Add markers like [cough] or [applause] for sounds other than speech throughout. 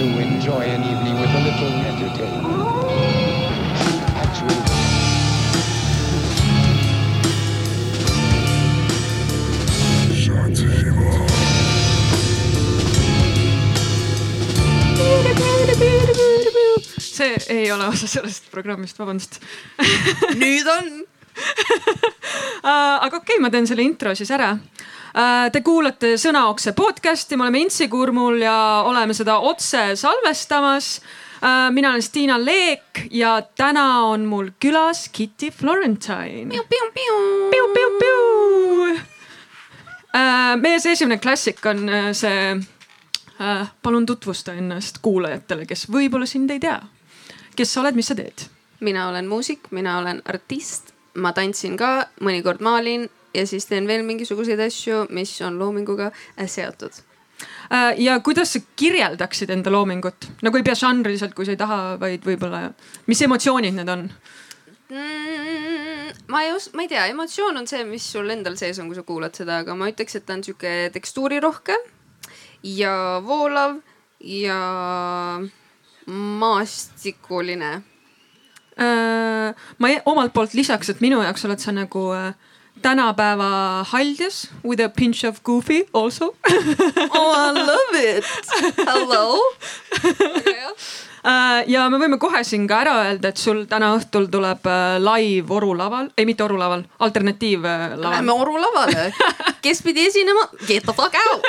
do enjoy an evening with a little entertainment. Actually, see ei ole osa sellest programmist, vabandust nüüd on. [laughs] aga okei okay,, ma teen selle intro siis ära. Te kuulate Sõnaokse podcast'i, me oleme Intsikurmul ja oleme seda otse salvestamas. mina olen Stiina Leek ja täna on mul külas Kitty Florentine. meie see esimene klassik on äh, see. palun tutvusta ennast kuulajatele, kes võib-olla sind ei tea. kes sa oled, mis sa teed? mina olen muusik, mina olen artist, ma tantsin ka, mõnikord maalin ja siis teen veel mingisuguseid asju, mis on loominguga äh, seotud. Äh, ja kuidas sa kirjeldaksid enda loomingut, nagu ei pea žanriliselt, kui sa ei taha, vaid võib-olla, mis emotsioonid need on? Mm, ma ei os-, ma ei tea, emotsioon on see, mis sul endal sees on, kui sa kuulad seda, aga ma ütleks, et ta on sihuke tekstuurirohke ja voolav ja maastikuline. Äh, ma e- omalt poolt lisaks, et minu jaoks oled sa nagu äh, tänapäeva haldjas with a pinch of goofy also [laughs] Oh I love it, hello. [laughs] Äh, ja me võime kohe siin ka ära öelda, et sul täna õhtul tuleb äh, live Oru laval, ei mitte Oru laval, alternatiivlaval Lähme. Oru lavale, [laughs] kes pidi esinema, get the fuck out.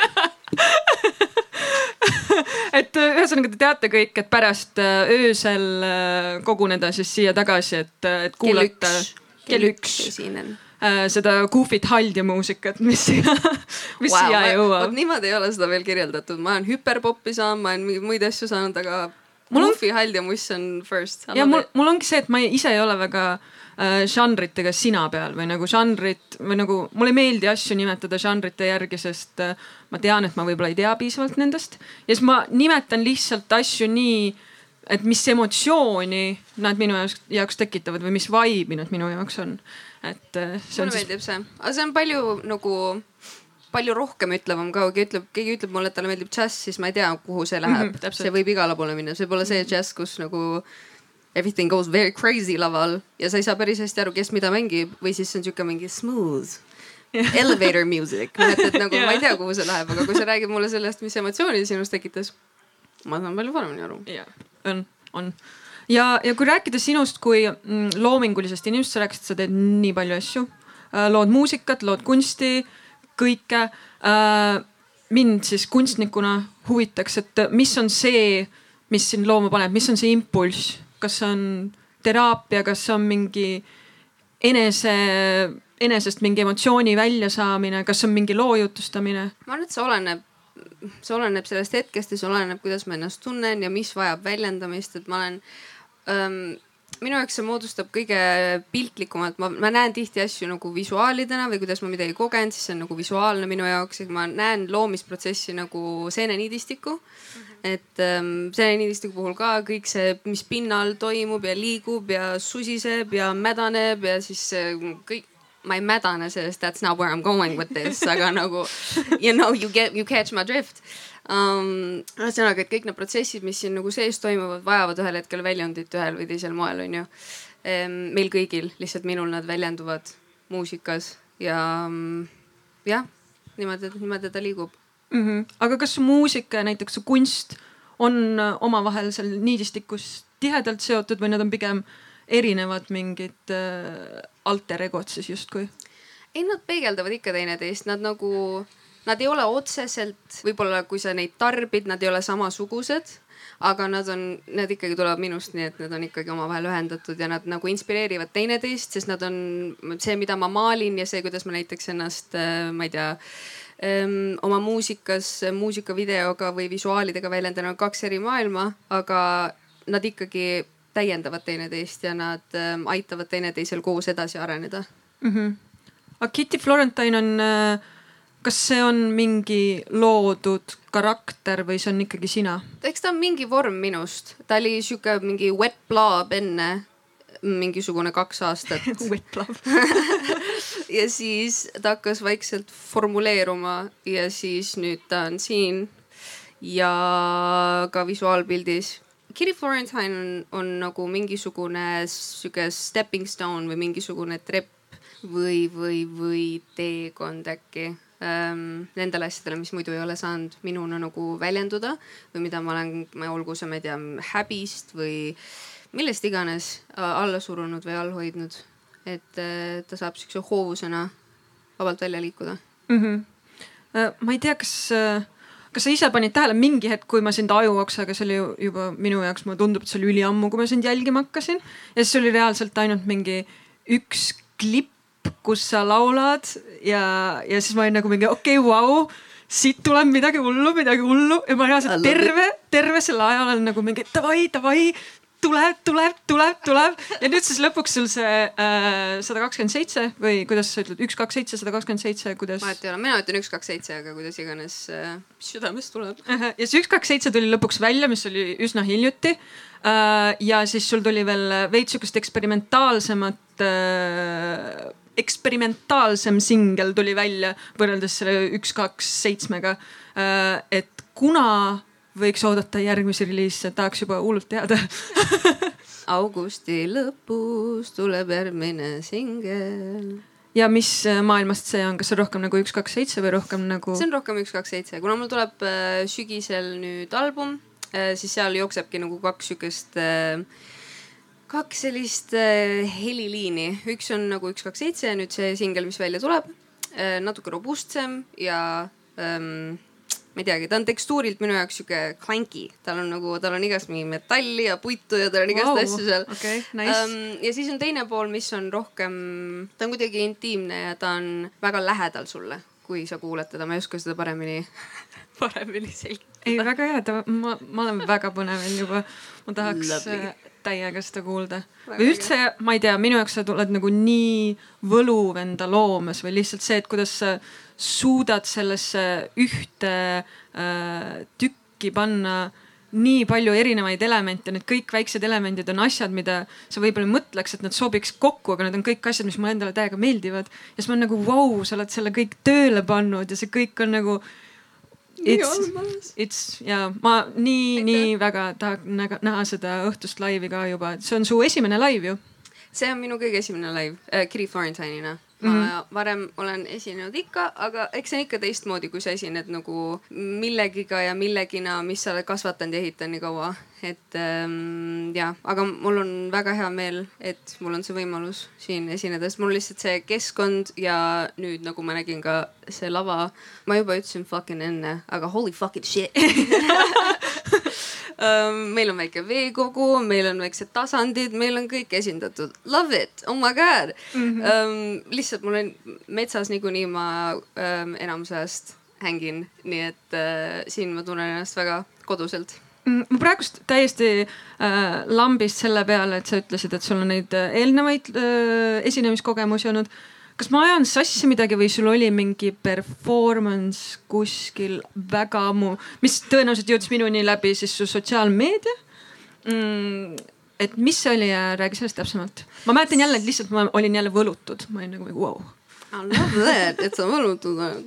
et äh, ühesõnaga te teate kõik, et pärast äh, öösel äh, koguneda siis siia tagasi, et, et kell kuulata üks, kell üks esinen. Äh, seda goofy't haldja muusikat, mis [laughs] mis wow, siia vot jõuab. niimoodi ei ole seda veel kirjeldatud, ma olen hüperpopi saanud, ma olen muid asju saanud, aga Mul on- hald ja muss on first. ja mul, mul ongi see, et ma ei- ise ei ole väga äh, žanritega sina peal või nagu žanrit või nagu mulle ei meeldi asju nimetada žanrite järgi, sest äh, ma tean, et ma võib-olla ei tea piisavalt nendest ja siis ma nimetan lihtsalt asju nii, et mis emotsiooni nad minu jaoks, jaoks tekitavad või mis vibe'i nad minu jaoks on. Et äh, see mulle on siis, meeldib see, aga see on palju nagu, palju rohkem ütlevam ka, kui ütleb, keegi ütleb mulle, et talle meeldib džäss, siis ma ei tea, kuhu see läheb mm. -hmm, see võib igale poole minna, see olla see džäss, kus nagu everything goes very crazy laval ja sa ei saa päris hästi aru, kes mida mängib või siis see on sihuke mingi smooth [laughs] elevator music, et, et nagu yeah. ma ei tea, kuhu see läheb, aga kui sa räägid mulle sellest, mis emotsiooni sinus tekitas, ma saan palju paremini aru. jaa, on, on ja, ja kui rääkida sinust kui mm, loomingulisest inimesest, sa rääkisid, sa teed nii palju asju. lood muusikat, lood kunsti, kõike. mind siis kunstnikuna huvitaks, et mis on see, mis sind looma paneb, mis on see impulss, kas see on teraapia, kas see on mingi enese, enesest mingi emotsiooni väljasaamine, kas on mingi loo jutustamine? ma arvan, et see oleneb, see oleneb sellest hetkest ja see oleneb, kuidas ma ennast tunnen ja mis vajab väljendamist, et ma olen ähm, minu jaoks see moodustab kõige piltlikumalt, ma, ma näen tihti asju nagu visuaalidena või kuidas ma midagi kogen, siis see on nagu visuaalne minu jaoks, et ma näen loomisprotsessi nagu seeneniidistikku mm. -hmm. et ähm, seeneniidistiku puhul ka kõik see, mis pinnal toimub ja liigub ja susiseb ja mädaneb ja siis see kõik ma ei mädane sellest, that's not where I m going with this, aga nagu you know you get, you catch my drift um,. ühesõnaga, et kõik need protsessid, mis siin nagu sees toimuvad, vajavad ühel hetkel väljundit ühel või teisel moel, onju um,. meil kõigil, lihtsalt minul nad väljenduvad muusikas ja um, jah, niimoodi, niimoodi ta liigub. mm. -hmm. aga kas muusika ja näiteks kunst on äh, omavahel seal niidistikus tihedalt seotud või nad on pigem erinevad mingid äh, alter egod siis justkui? ei, nad peegeldavad ikka teineteist, nad nagu, nad ei ole otseselt, võib-olla kui sa neid tarbid, nad ei ole samasugused, aga nad on, need ikkagi tulevad minust, nii et need on ikkagi omavahel ühendatud ja nad nagu inspireerivad teineteist, sest nad on see, mida ma maalin ja see, kuidas ma näiteks ennast, ma ei tea ähm, oma muusikas, muusikavideoga või visuaalidega väljendan, on kaks eri maailma, aga nad ikkagi täiendavad teineteist ja nad ähm, aitavad teineteisel koos edasi areneda mm. -hmm. aga Kitty Florentine on, kas see on mingi loodud karakter või see on ikkagi sina? eks ta on mingi vorm minust, ta oli sihuke mingi wet blob enne mingisugune kaks aastat [laughs] Wet love. [laughs] ja siis ta hakkas vaikselt formuleeruma ja siis nüüd ta on siin ja ka visuaalpildis Kitty Florentine on, on nagu mingisugune sihuke stepping stone või mingisugune trepp või, või, või teekond äkki ähm, nendele asjadele, mis muidu ei ole saanud minuna nagu väljenduda või mida ma olen, olgu see, ma ei tea, häbist või millest iganes alla surunud või all hoidnud. et äh, ta saab siukse hoovusena vabalt välja liikuda mm. -hmm. ma ei tea, kas äh kas sa ise panid tähele mingi hetk, kui ma sind ajuoksaga, see oli juba minu jaoks, mulle tundub, et see oli üliammu, kui ma sind jälgima hakkasin. ja siis oli reaalselt ainult mingi üks klipp, kus sa laulad ja, ja siis ma olin nagu mingi okei okay,, vau siit tuleb midagi hullu, midagi hullu ja ma reaalselt terve, terve selle aja olen nagu mingi davai, davai, tuleb, tuleb, tuleb, tuleb ja nüüd siis lõpuks sul see äh, sada kakskümmend seitse või kuidas sa ütled, üks, kaks, seitse, sada kakskümmend seitse, kuidas? vahet ei ole, mina ütlen üks, kaks, seitse, aga kuidas iganes äh, südamest tuleb. [laughs] ja see üks, kaks, seitse tuli lõpuks välja, mis oli üsna hiljuti äh,. ja siis sul tuli veel veits sihukest eksperimentaalsemat äh, eksperimentaalsem singel tuli välja võrreldes selle üks, kaks, seitsmega. Äh, et kuna võiks oodata järgmisi reliise, tahaks juba hullult teada [laughs] augusti lõpus tuleb järgmine singel. ja mis äh, maailmast see on, kas see on rohkem nagu üks, kaks, seitse või rohkem nagu? see on rohkem üks, kaks, seitse, kuna mul tuleb äh, sügisel nüüd album siis seal jooksebki nagu kaks sihukest äh, kaks sellist äh, heliliini, üks on nagu üks, kaks, seitse nüüd see singel, mis välja tuleb äh,. natuke robustsem ja ähm, ma ei teagi, ta on tekstuurilt minu jaoks sihuke clanky, tal on nagu, tal on igast mingi metalli ja puitu ja tal on igast wow, asju seal okay,. Nice. Um, ja siis on teine pool, mis on rohkem, ta on kuidagi intiimne ja ta on väga lähedal sulle, kui sa kuulad teda, ma ei oska seda paremini [laughs] paremini selgitada. ei, väga hea, ta, ma, ma olen väga põnevil juba. ma tahaks täiega seda kuulda. või üldse, ma ei tea, minu jaoks sa tuled nagu nii võluv enda loomes või lihtsalt see, et kuidas sa suudad sellesse ühte äh, tükki panna nii palju erinevaid elemente, need kõik väiksed elemendid on asjad, mida sa võib-olla mõtleks, et nad sobiks kokku, aga need on kõik asjad, mis mulle endale täiega meeldivad. ja siis ma olen nagu vau wow,, sa oled selle kõik tööle pannud ja see kõik on nagu It's, it's ja ma nii, nii väga tahan näha seda õhtust laivi ka juba, see on su esimene laiv ju. see on minu kõige esimene laiv äh,, Kitty Florentine'ina ma mm -hmm. varem olen esinenud ikka, aga eks see on ikka teistmoodi, kui sa esined nagu millegiga ja millegina, mis sa oled kasvatanud ja ehitanud nii kaua. et ähm, ja, aga mul on väga hea meel, et mul on see võimalus siin esineda, sest mul lihtsalt see keskkond ja nüüd nagu ma nägin ka see lava. ma juba ütlesin fucking enne, aga holy fucking shit [laughs] meil on väike veekogu, meil on väiksed tasandid, meil on kõik esindatud. Love it, oh my god mm. -hmm. lihtsalt mul on metsas niikuinii ma enamuse ajast hängin, nii et äh, siin ma tunnen ennast väga koduselt mm, ma praegust täiesti äh, lambist selle peale, et sa ütlesid, et sul on neid äh, eelnevaid äh, esinemiskogemusi olnud kas ma ajan sassi midagi või sul oli mingi performance kuskil väga ammu, mis tõenäoliselt jõudis minuni läbi siis su sotsiaalmeedia mm,? et mis see oli ja räägi sellest täpsemalt. ma mäletan jälle, et lihtsalt ma olin jälle võlutud, ma olin nagu vau wow.. Love that, et sa võlutud oled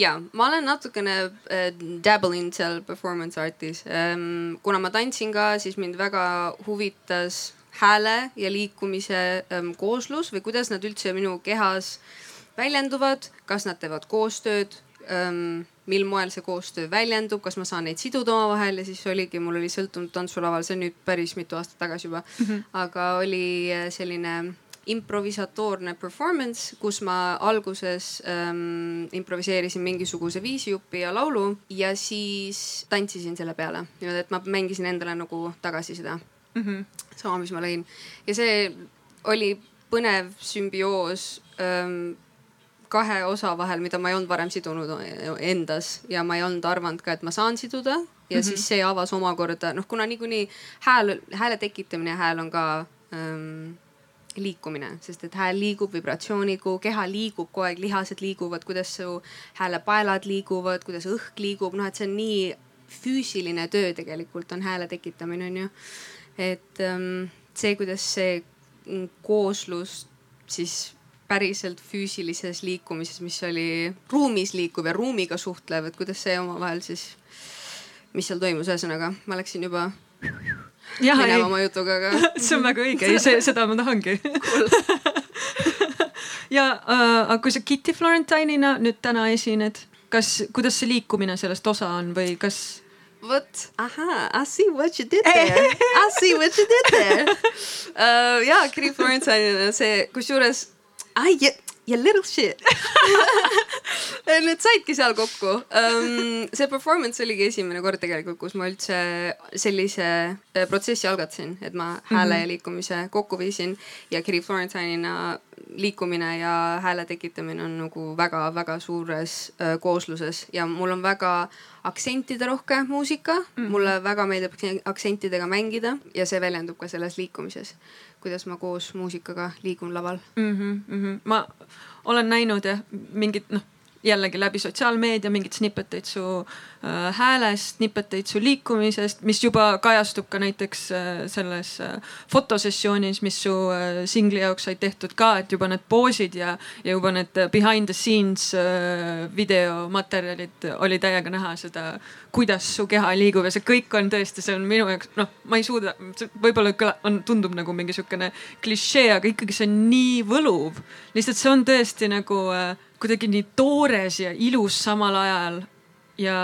ja ma olen natukene äh, dabbling seal performance art'is ähm,. kuna ma tantsin ka, siis mind väga huvitas hääle ja liikumise ähm, kooslus või kuidas nad üldse minu kehas väljenduvad, kas nad teevad koostööd ähm,, mil moel see koostöö väljendub, kas ma saan neid siduda omavahel ja siis oligi, mul oli sõltumatu tantsulaval, see on nüüd päris mitu aastat tagasi juba mm, -hmm. aga oli äh, selline improvisatoorne performance, kus ma alguses ähm, improviseerisin mingisuguse viisijupi ja laulu ja siis tantsisin selle peale niimoodi, et ma mängisin endale nagu tagasi seda mm. -hmm. sama, mis ma lõin ja see oli põnev sümbioos ähm, kahe osa vahel, mida ma ei olnud varem sidunud endas ja ma ei olnud arvanud ka, et ma saan siduda ja mm -hmm. siis see avas omakorda noh, kuna niikuinii hääl, hääle tekitamine, hääl on ka ähm, liikumine, sest et hääl liigub vibratsiooniga, keha liigub kogu aeg, lihased liiguvad, kuidas su häälepaelad liiguvad, kuidas õhk liigub, noh, et see on nii füüsiline töö tegelikult on hääle tekitamine onju et ähm, see, kuidas see kooslus siis päriselt füüsilises liikumises, mis oli ruumis liikuv ja ruumiga suhtlev, et kuidas see omavahel siis, mis seal toimus, ühesõnaga ma läksin juba jah, minema ei, oma jutuga, aga [laughs] see on väga õige, ei see, seda ma tahangi. [laughs] ja äh, aga kui sa Kitty Florentine'ina nüüd täna esined, kas, kuidas see liikumine sellest osa on või kas? vot, ahaa, I see what you did there, I see what you did there [laughs] uh,. ja Kiri Florentine'ina see, kusjuures, ai, you little shit [laughs] Need saidki seal kokku um,. see performance oligi esimene kord tegelikult, kus ma üldse sellise äh, protsessi algatasin, et ma hääle ja liikumise kokku viisin ja Kiri Florentine'ina liikumine ja hääle tekitamine on nagu väga-väga suures äh, koosluses ja mul on väga aktsentide rohke muusika mm, -hmm. mulle väga meeldib aktsentidega mängida ja see väljendub ka selles liikumises, kuidas ma koos muusikaga liigun laval. mm. -hmm, mm -hmm. ma olen näinud jah, mingit noh, jällegi läbi sotsiaalmeedia mingeid snippeteid su äh, häälest, snippeteid su liikumisest, mis juba kajastub ka näiteks äh, selles äh, fotosessioonis, mis su äh, singli jaoks sai tehtud ka, et juba need poosid ja, ja juba need behind the scenes äh, videomaterjalid oli täiega näha seda, kuidas su keha liigub ja see kõik on tõesti, see on minu jaoks, noh, ma ei suuda, võib-olla on, tundub nagu mingi sihukene klišee, aga ikkagi see on nii võluv. lihtsalt see on tõesti nagu äh, kuidagi nii toores ja ilus samal ajal. ja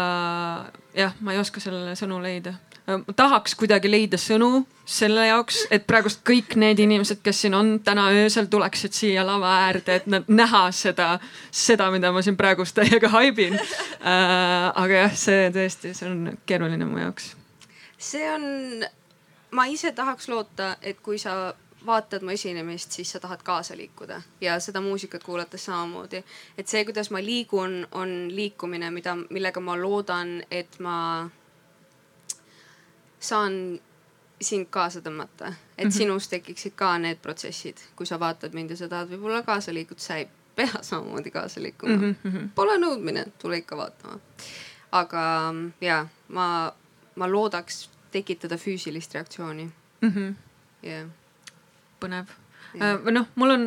jah, ma ei oska sellele sõnu leida. ma tahaks kuidagi leida sõnu selle jaoks, et praegust kõik need inimesed, kes siin on täna öösel, tuleksid siia lava äärde, et nad näha seda, seda, mida ma siin praegust täiega haibin äh,. aga jah, see tõesti, see on keeruline mu jaoks. see on, ma ise tahaks loota, et kui sa vaatad mu esinemist, siis sa tahad kaasa liikuda ja seda muusikat kuulates samamoodi. et see, kuidas ma liigun, on liikumine, mida, millega ma loodan, et ma saan sind kaasa tõmmata, et mm -hmm. sinus tekiksid ka need protsessid, kui sa vaatad mind ja sa tahad võib-olla kaasa liikuda, sa ei pea samamoodi kaasa liikuma mm. -hmm. Pole nõudmine, tule ikka vaatama. aga ja ma, ma loodaks tekitada füüsilist reaktsiooni mm. -hmm. yeah.. Põnev äh,. või noh, mul on,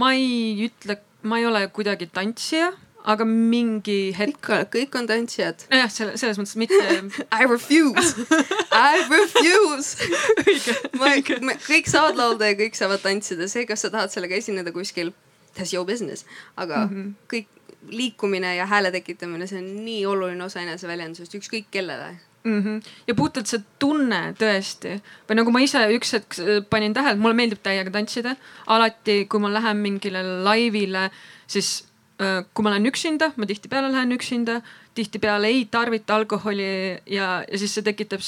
ma ei ütle, ma ei ole kuidagi tantsija, aga mingi hetk. ikka, kõik on tantsijad. jah, selle, selles mõttes mitte [laughs] I refuse, I refuse. [laughs] ma, me kõik saavad laulda ja kõik saavad tantsida, see, kas sa tahad sellega esineda kuskil, that's your business, aga mm -hmm. kõik liikumine ja hääle tekitamine, see on nii oluline osa eneseväljendusest ükskõik kellele. mm. -hmm. ja puhtalt see tunne tõesti või nagu ma ise üks hetk äh, panin tähele, et mulle meeldib täiega tantsida. alati, kui ma lähen mingile laivile, siis äh, kui ma olen üksinda, ma tihtipeale lähen üksinda, tihtipeale ei tarvita alkoholi ja, ja siis see tekitab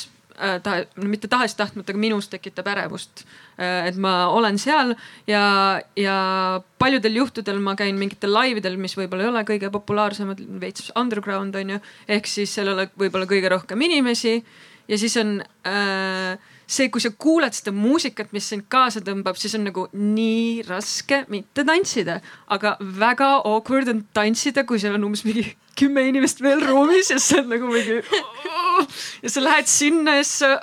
tahe, mitte tahes-tahtmata, aga minus tekitab ärevust. et ma olen seal ja, ja paljudel juhtudel ma käin mingitel laividel, mis võib-olla ei ole kõige populaarsemad, veits underground on ju, ehk siis seal ei ole võib-olla kõige rohkem inimesi ja siis on äh, see, kui sa kuulad seda muusikat, mis sind kaasa tõmbab, siis on nagu nii raske mitte tantsida, aga väga awkward on tantsida, kui seal on umbes mingi kümme inimest veel ruumis ja sa oled nagu mingi ja sa lähed sinna ja siis sa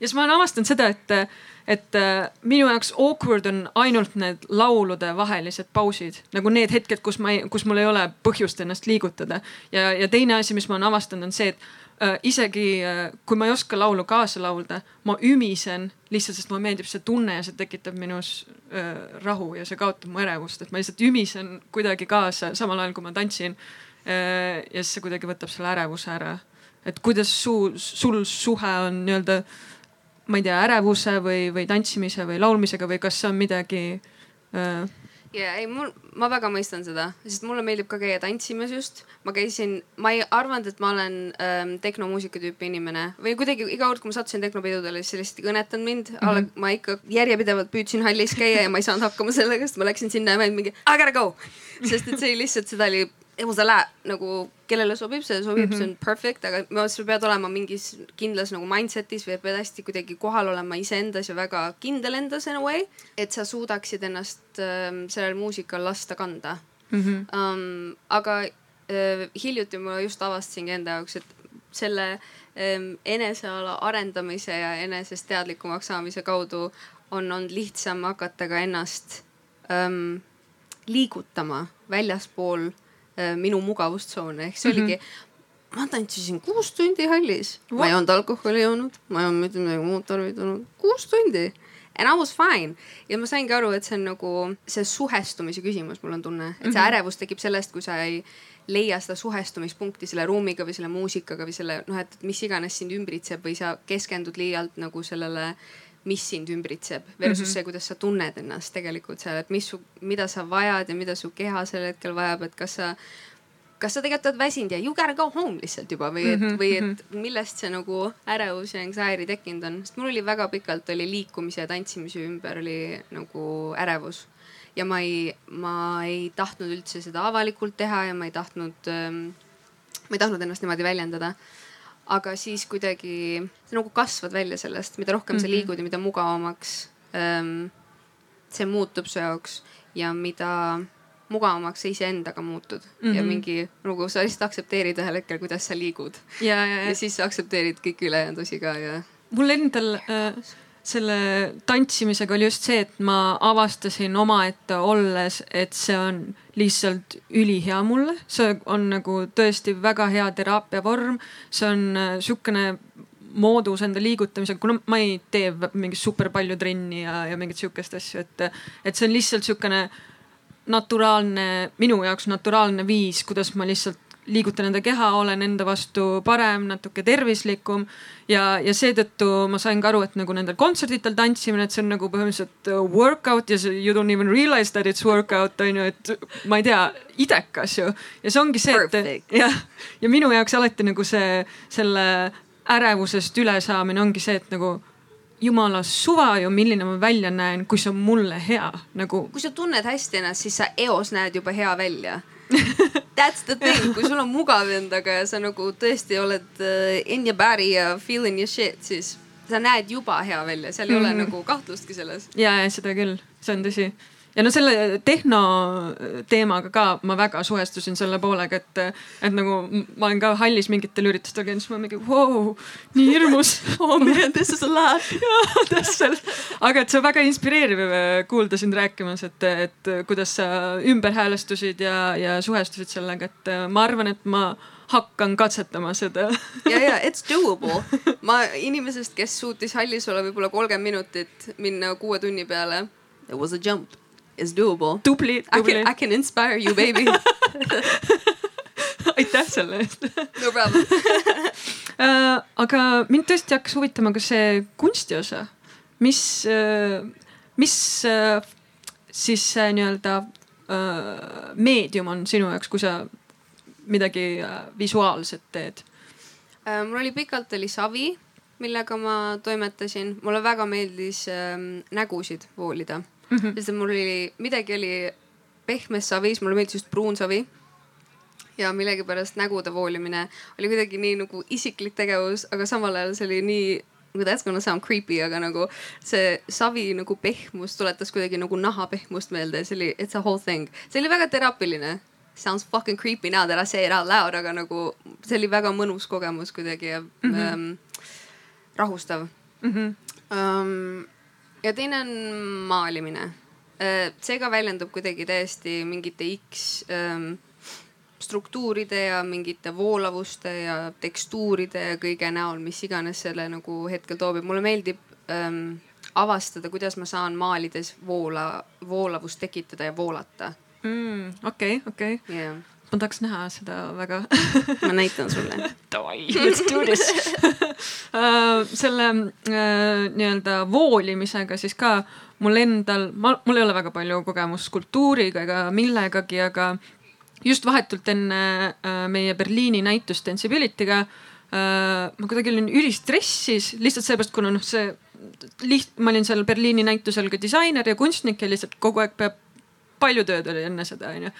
ja siis ma olen avastanud seda, et, et äh, minu jaoks awkward on ainult need laulude vahelised pausid, nagu need hetked, kus ma ei, kus mul ei ole põhjust ennast liigutada. ja, ja teine asi, mis ma olen avastanud, on see, et äh, isegi äh, kui ma ei oska laulu kaasa laulda, ma ümisen lihtsalt, sest mulle meeldib see tunne ja see tekitab minus äh, rahu ja see kaotab mu ärevust, et ma lihtsalt ümisen kuidagi kaasa, samal ajal kui ma tantsin äh,. Ja siis see kuidagi võtab selle ärevuse ära et kuidas su, sul suhe on nii-öelda, ma ei tea, ärevuse või, või tantsimise või laulmisega või kas see on midagi äh,? ja ei, mul, ma väga mõistan seda, sest mulle meeldib ka käia tantsimas just. ma käisin, ma ei arvanud, et ma olen ähm, tehnomuusika tüüpi inimene või kuidagi iga kord, kui ma sattusin tehnopidudele, siis see lihtsalt kõnetanud mind mm. -hmm. ma ikka järjepidevalt püüdsin hallis käia ja ma ei saanud hakkama sellega, sest ma läksin sinna ja ma olin mingi I gotta go. sest et see lihtsalt, seda oli, it was a lot nagu kellele sobib, see sobib mm, -hmm. see on perfect, aga sa pead olema mingis kindlas nagu mindset'is või pead hästi kuidagi kohal olema iseendas ja väga kindel endas in a way, et sa suudaksid ennast ähm, sellel muusikal lasta kanda mm -hmm. um,. aga äh, hiljuti ma just avastasingi enda jaoks, et selle ähm, eneseala arendamise ja enesest teadlikumaks saamise kaudu on olnud lihtsam hakata ka ennast ähm, liigutama väljaspool äh, minu mugavustsoone, ehk see mm -hmm. oligi ma tantsisin kuus tundi hallis, ma ei olnud alkoholi joonud, ma ei olnud mitte midagi muud tarvitanud, kuus tundi. And I was fine ja ma saingi aru, et see on nagu see suhestumise küsimus, mul on tunne, et see mm -hmm. ärevus tekib sellest, kui sa ei leia seda suhestumispunkti selle ruumiga või selle muusikaga või selle noh, et mis iganes sind ümbritseb või sa keskendud liialt nagu sellele mis sind ümbritseb versus mm -hmm. see, kuidas sa tunned ennast tegelikult seal, et mis su, mida sa vajad ja mida su keha sel hetkel vajab, et kas sa kas sa tegelikult oled väsinud ja you gotta go home lihtsalt juba või et, mhm, või et mhm. millest see nagu ärevus ja anxiety tekkinud on, sest mul oli väga pikalt oli liikumise ja tantsimise ümber oli nagu ärevus. ja ma ei, ma ei tahtnud üldse seda avalikult teha ja ma ei tahtnud ähm,, ma ei tahtnud ennast niimoodi väljendada. Aga siis kuidagi sa nagu kasvad välja sellest, mida rohkem mm -hmm. sa mhm. liigud ja mida mugavamaks ähm, see muutub su jaoks ja mida mugavamaks sa iseendaga muutud mm -hmm. ja mhm. mingi nagu sa lihtsalt aktsepteerid ühel hetkel, kuidas sa liigud. ja, ja, ja. ja siis sa aktsepteerid kõiki ülejäänud osi ka ja. mul endal äh, selle tantsimisega oli just see, et ma avastasin omaette olles, et see on lihtsalt ülihea mulle, see on nagu tõesti väga hea teraapia vorm, see on äh, sihukene moodus enda liigutamisega, kuna ma ei tee mingit super palju trenni ja, ja mingit sihukest asju, et, et see on lihtsalt sihukene naturaalne, minu jaoks naturaalne viis, kuidas ma lihtsalt liigutan enda keha, olen enda vastu parem, natuke tervislikum. ja, ja seetõttu ma sain ka aru, et nagu nendel kontserditel tantsimine, et see on nagu põhimõtteliselt uh, workout ja see you don't even realize that it's workout on ju, et ma ei tea, idekas ju. ja see ongi see, et jah, ja minu jaoks alati nagu see, selle ärevusest ülesaamine ongi see, et nagu jumala suva ju, milline ma välja näen, kui see on mulle hea nagu. kui sa tunned hästi ennast, siis sa eos näed juba hea välja [laughs] That's the thing, kui sul on mugav endaga ja sa nagu tõesti oled uh, in your body ja feeling your shit, siis sa näed juba hea välja, seal ei mm ole mhm. nagu kahtlustki selles. ja, ja seda küll, see on tõsi ja no selle tehno teemaga ka ma väga suhestusin selle poolega, et, et nagu ma olen ka hallis mingitel üritustel käinud, siis ma mingi wow, nii hirmus oh man, this is a lot. [laughs] jaa, täpselt. aga et see on väga inspireeriv kuulda sind rääkimas, et, et kuidas sa ümberhäälestusid ja, ja suhestusid sellega, et ma arvan, et ma hakkan katsetama seda. ja, ja [laughs] it's doable. ma inimesest, kes suutis hallis olla võib-olla kolmkümmend minutit, minna kuue tunni peale. It was a jump is doable. tubli, tubli. I can, inspire you baby. [laughs] Aitäh selle eest. No problem. Uh, [laughs] aga mind tõesti hakkas huvitama ka see kunsti osa, mis uh,, mis uh, siis see nii-öelda meedium on sinu jaoks, kui sa midagi visuaalset teed? Mul oli pikalt oli savi, millega ma toimetasin, mulle väga meeldis um, nägusid voolida mm. -hmm. sest mul oli, midagi oli pehmes savis, mulle meeldis just pruun savi. ja millegipärast nägude voolimine oli kuidagi nii nagu isiklik tegevus, aga samal ajal see oli nii nagu that's gonna sound creepy, aga nagu see savi nagu pehmus tuletas kuidagi nagu naha pehmust meelde, see oli, it's a whole thing. see oli väga teraapiline. Sounds fucking creepy now that I say it out loud, aga nagu see oli väga mõnus kogemus kuidagi ja mm -hmm. ähm, rahustav mm. -hmm. Um, ja teine on maalimine. Äh, see ka väljendub kuidagi täiesti mingite X ähm, struktuuride ja mingite voolavuste ja tekstuuride ja kõige näol, mis iganes selle nagu hetkel toob ja mulle meeldib ähm, avastada, kuidas ma saan maalides voola, voolavust tekitada ja voolata. Mm, okei, okei. Ma tahaks näha seda väga [laughs] ma näitan sulle. Davai, let's do this. Uh, [laughs] selle uh, nii-öelda voolimisega siis ka mul endal, ma, mul ei ole väga palju kogemust skulptuuriga ega millegagi, aga just vahetult enne uh, meie Berliini näitust Sensibility'ga ma kuidagi olin ülistressis lihtsalt seepärast, kuna noh, see liht-, ma olin seal Berliini näitusel ka disainer ja kunstnik ja lihtsalt kogu aeg peab, palju tööd oli enne seda, onju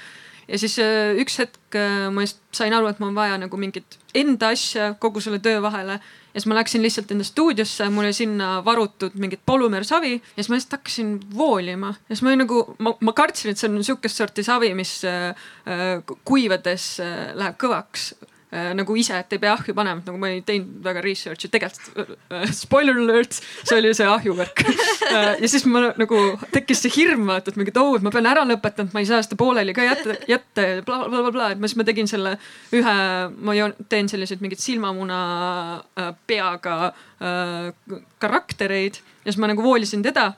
ja siis äh, üks hetk äh, ma just sain aru, et mul on vaja nagu mingit enda asja kogu selle töö vahele. ja siis ma läksin lihtsalt enda stuudiosse, mul oli sinna varutud mingit polümeersavi ja siis ma lihtsalt hakkasin voolima. ja siis ma olin nagu, ma, ma kartsin, et see on sihukest sorti savi, mis äh, kuivades läheb kõvaks äh, nagu ise, et ei pea ahju panema, nagu ma ei teinud väga research'i, tegelikult äh, spoiler alert, see oli see ahjuvärk. [laughs] Äh,. ja siis ma nagu tekkis see hirm, vaata, et mingi, et oo, et ma pean ära lõpetama, et ma ei saa seda pooleli ka jätta, jätta ja blablabla bla,, bla, et ma siis ma tegin selle ühe, ma joon- teen selliseid mingeid silmamuna äh, peaga äh, karaktereid. Ja siis ma nagu voolisin teda